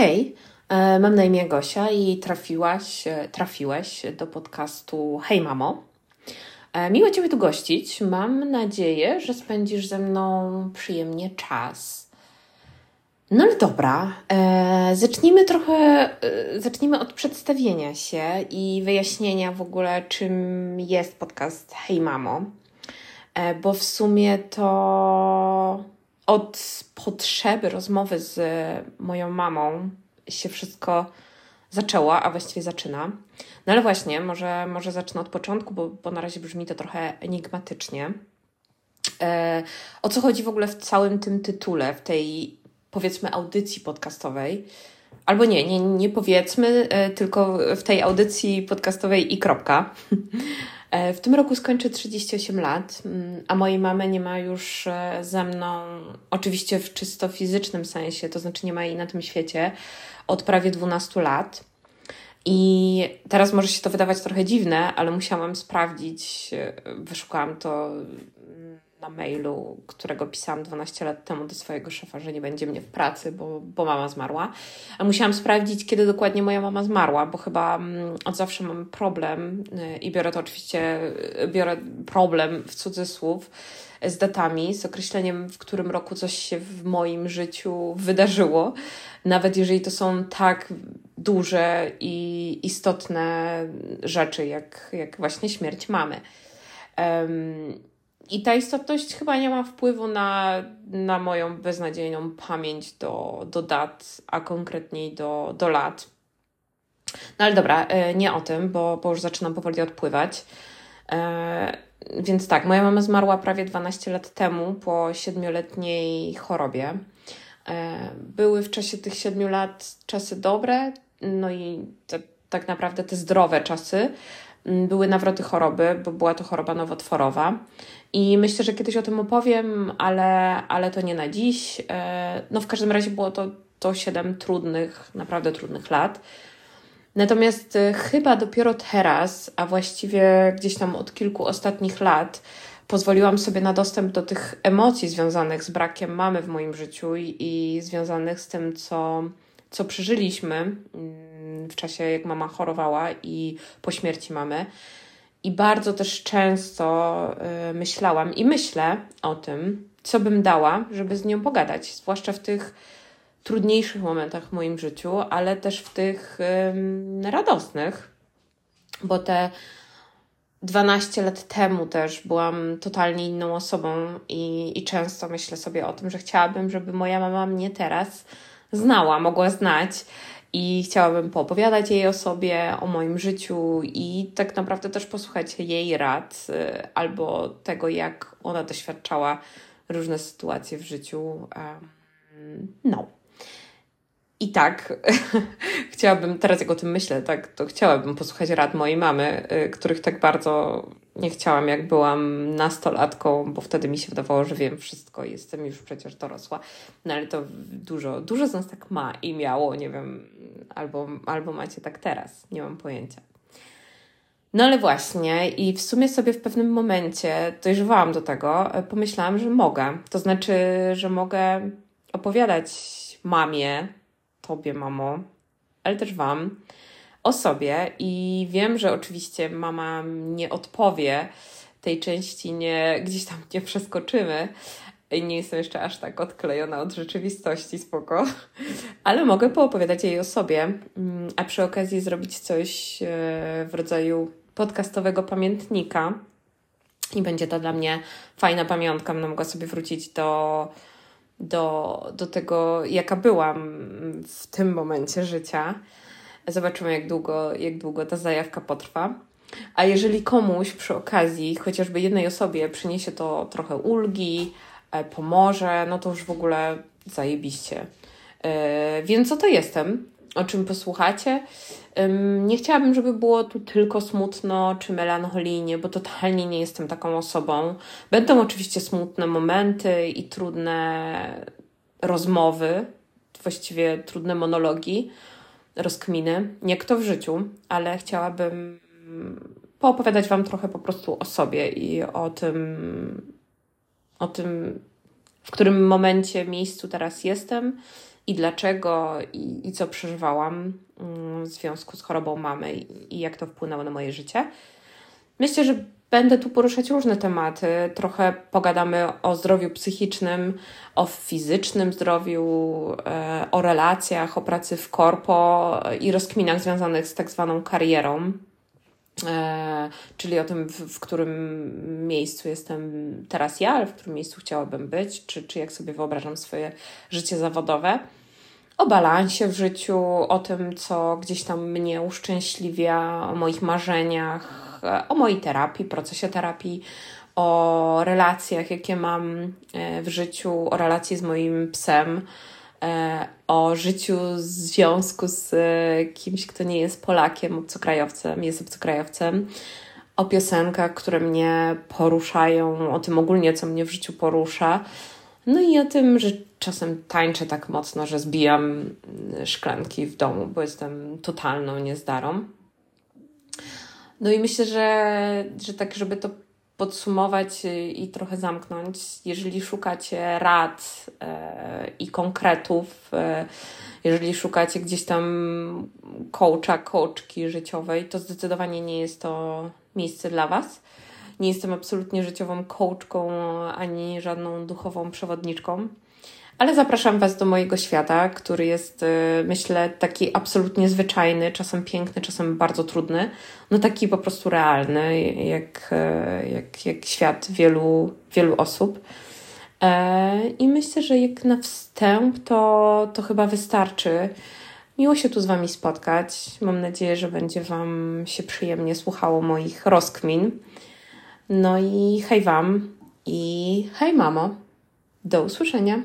Hej, e, mam na imię Gosia i trafiłaś, e, trafiłeś do podcastu Hej Mamo. E, miło Ciebie tu gościć. Mam nadzieję, że spędzisz ze mną przyjemnie czas. No ale dobra, zacznijmy trochę, zacznijmy od przedstawienia się i wyjaśnienia w ogóle, czym jest podcast Hej Mamo. bo w sumie to od potrzeby rozmowy z moją mamą się wszystko zaczęło, a właściwie zaczyna. No ale właśnie, może, może zacznę od początku, bo, bo na razie brzmi to trochę enigmatycznie. E, o co chodzi w ogóle w całym tym tytule, w tej powiedzmy audycji podcastowej? Albo nie, nie, nie powiedzmy, e, tylko w tej audycji podcastowej i kropka. E, w tym roku skończę 38 lat, mm, a mojej mamy nie ma już e, ze mną, oczywiście w czysto fizycznym sensie, to znaczy nie ma jej na tym świecie, od prawie 12 lat. I teraz może się to wydawać trochę dziwne, ale musiałam sprawdzić, e, wyszukałam to na mailu, którego pisałam 12 lat temu do swojego szefa, że nie będzie mnie w pracy, bo, bo mama zmarła. A musiałam sprawdzić, kiedy dokładnie moja mama zmarła, bo chyba mm, od zawsze mam problem y, i biorę to oczywiście, y, biorę problem w cudzysłów z datami, z określeniem, w którym roku coś się w moim życiu wydarzyło, nawet jeżeli to są tak duże i istotne rzeczy, jak, jak właśnie śmierć mamy. Um, i ta istotność chyba nie ma wpływu na, na moją beznadziejną pamięć do, do dat, a konkretniej do, do lat. No ale dobra, e, nie o tym, bo, bo już zaczynam powoli odpływać. E, więc tak, moja mama zmarła prawie 12 lat temu po siedmioletniej chorobie. E, były w czasie tych siedmiu lat czasy dobre, no i te, tak naprawdę te zdrowe czasy. Były nawroty choroby, bo była to choroba nowotworowa. I myślę, że kiedyś o tym opowiem, ale, ale to nie na dziś. E, no w każdym razie było to, to 7 trudnych, naprawdę trudnych lat. Natomiast e, chyba dopiero teraz, a właściwie gdzieś tam od kilku ostatnich lat, pozwoliłam sobie na dostęp do tych emocji związanych z brakiem mamy w moim życiu i, i związanych z tym, co, co przeżyliśmy mm, w czasie, jak mama chorowała i po śmierci mamy. I bardzo też często y, myślałam i myślę o tym, co bym dała, żeby z nią pogadać, zwłaszcza w tych trudniejszych momentach w moim życiu, ale też w tych radosnych, bo te 12 lat temu też byłam totalnie inną osobą i, i często myślę sobie o tym, że chciałabym, żeby moja mama mnie teraz znała, mogła znać i chciałabym poopowiadać jej o sobie, o moim życiu i tak naprawdę też posłuchać jej rad y, albo tego, jak ona doświadczała różne sytuacje w życiu. No. I tak, chciałabym, teraz jak o tym myślę, tak, to chciałabym posłuchać rad mojej mamy, y, których tak bardzo nie chciałam, jak byłam nastolatką, bo wtedy mi się wydawało, że wiem wszystko jestem już przecież dorosła. No ale to dużo, dużo z nas tak ma i miało, nie wiem, albo, albo macie tak teraz, nie mam pojęcia. No ale właśnie, i w sumie sobie w pewnym momencie dojrzewałam do tego, pomyślałam, że mogę. To znaczy, że mogę opowiadać mamie, tobie, mamo, ale też wam o sobie i wiem, że oczywiście mama nie odpowie tej części, nie, gdzieś tam nie przeskoczymy. Nie jestem jeszcze aż tak odklejona od rzeczywistości, spoko, ale mogę poopowiadać jej o sobie, mm, a przy okazji zrobić coś e, w rodzaju podcastowego pamiętnika. I będzie to dla mnie fajna pamiątka. Będę mogła sobie wrócić do, do, do tego, jaka byłam w tym momencie życia. Zobaczymy, jak długo, jak długo ta zajawka potrwa. A jeżeli komuś przy okazji, chociażby jednej osobie, przyniesie to trochę ulgi, pomoże, no to już w ogóle zajebiście. E, więc co to jestem? O czym posłuchacie? Nie chciałabym, żeby było tu tylko smutno czy melancholijnie, bo totalnie nie jestem taką osobą. Będą oczywiście smutne momenty i trudne rozmowy, właściwie trudne monologi, rozkminy, nie kto w życiu, ale chciałabym poopowiadać Wam trochę po prostu o sobie i o tym, o tym, w którym momencie, miejscu teraz jestem i dlaczego i, i co przeżywałam mm, w związku z chorobą mamy i, i jak to wpłynęło na moje życie. Myślę, że będę tu poruszać różne tematy. Trochę pogadamy o zdrowiu psychicznym, o fizycznym zdrowiu, e, o relacjach, o pracy w korpo i rozkminach związanych z tak zwaną karierą. E, czyli o tym, w, w, którym miejscu jestem teraz ja, ale w którym miejscu chciałabym być, czy, czy jak sobie wyobrażam swoje życie zawodowe. O balansie w życiu, o tym, co gdzieś tam mnie uszczęśliwia, o moich marzeniach, o mojej terapii, procesie terapii, o relacjach, jakie mam e, w życiu, o relacji z moim psem, E, o życiu w związku z e, kimś, kto nie jest Polakiem, obcokrajowcem, jest obcokrajowcem, o piosenkach, które mnie poruszają, o tym ogólnie, co mnie w życiu porusza. No i o tym, że czasem tańczę tak mocno, że zbijam szklanki w domu, bo jestem totalną niezdarą. No i myślę, że, że tak, żeby to podsumować i trochę zamknąć, jeżeli szukacie rad e, i konkretów, e, jeżeli szukacie gdzieś tam coacha, coachki życiowej, to zdecydowanie nie jest to miejsce dla Was. Nie jestem absolutnie życiową coachką ani żadną duchową przewodniczką. Ale zapraszam Was do mojego świata, który jest, y, myślę, taki absolutnie zwyczajny, czasem piękny, czasem bardzo trudny. No taki po prostu realny, jak, y, jak, jak świat wielu, wielu osób. E, I myślę, że jak na wstęp to, to chyba wystarczy. Miło się tu z Wami spotkać. Mam nadzieję, że będzie Wam się przyjemnie słuchało moich rozkmin. No i hej Wam i hej mamo. Do usłyszenia.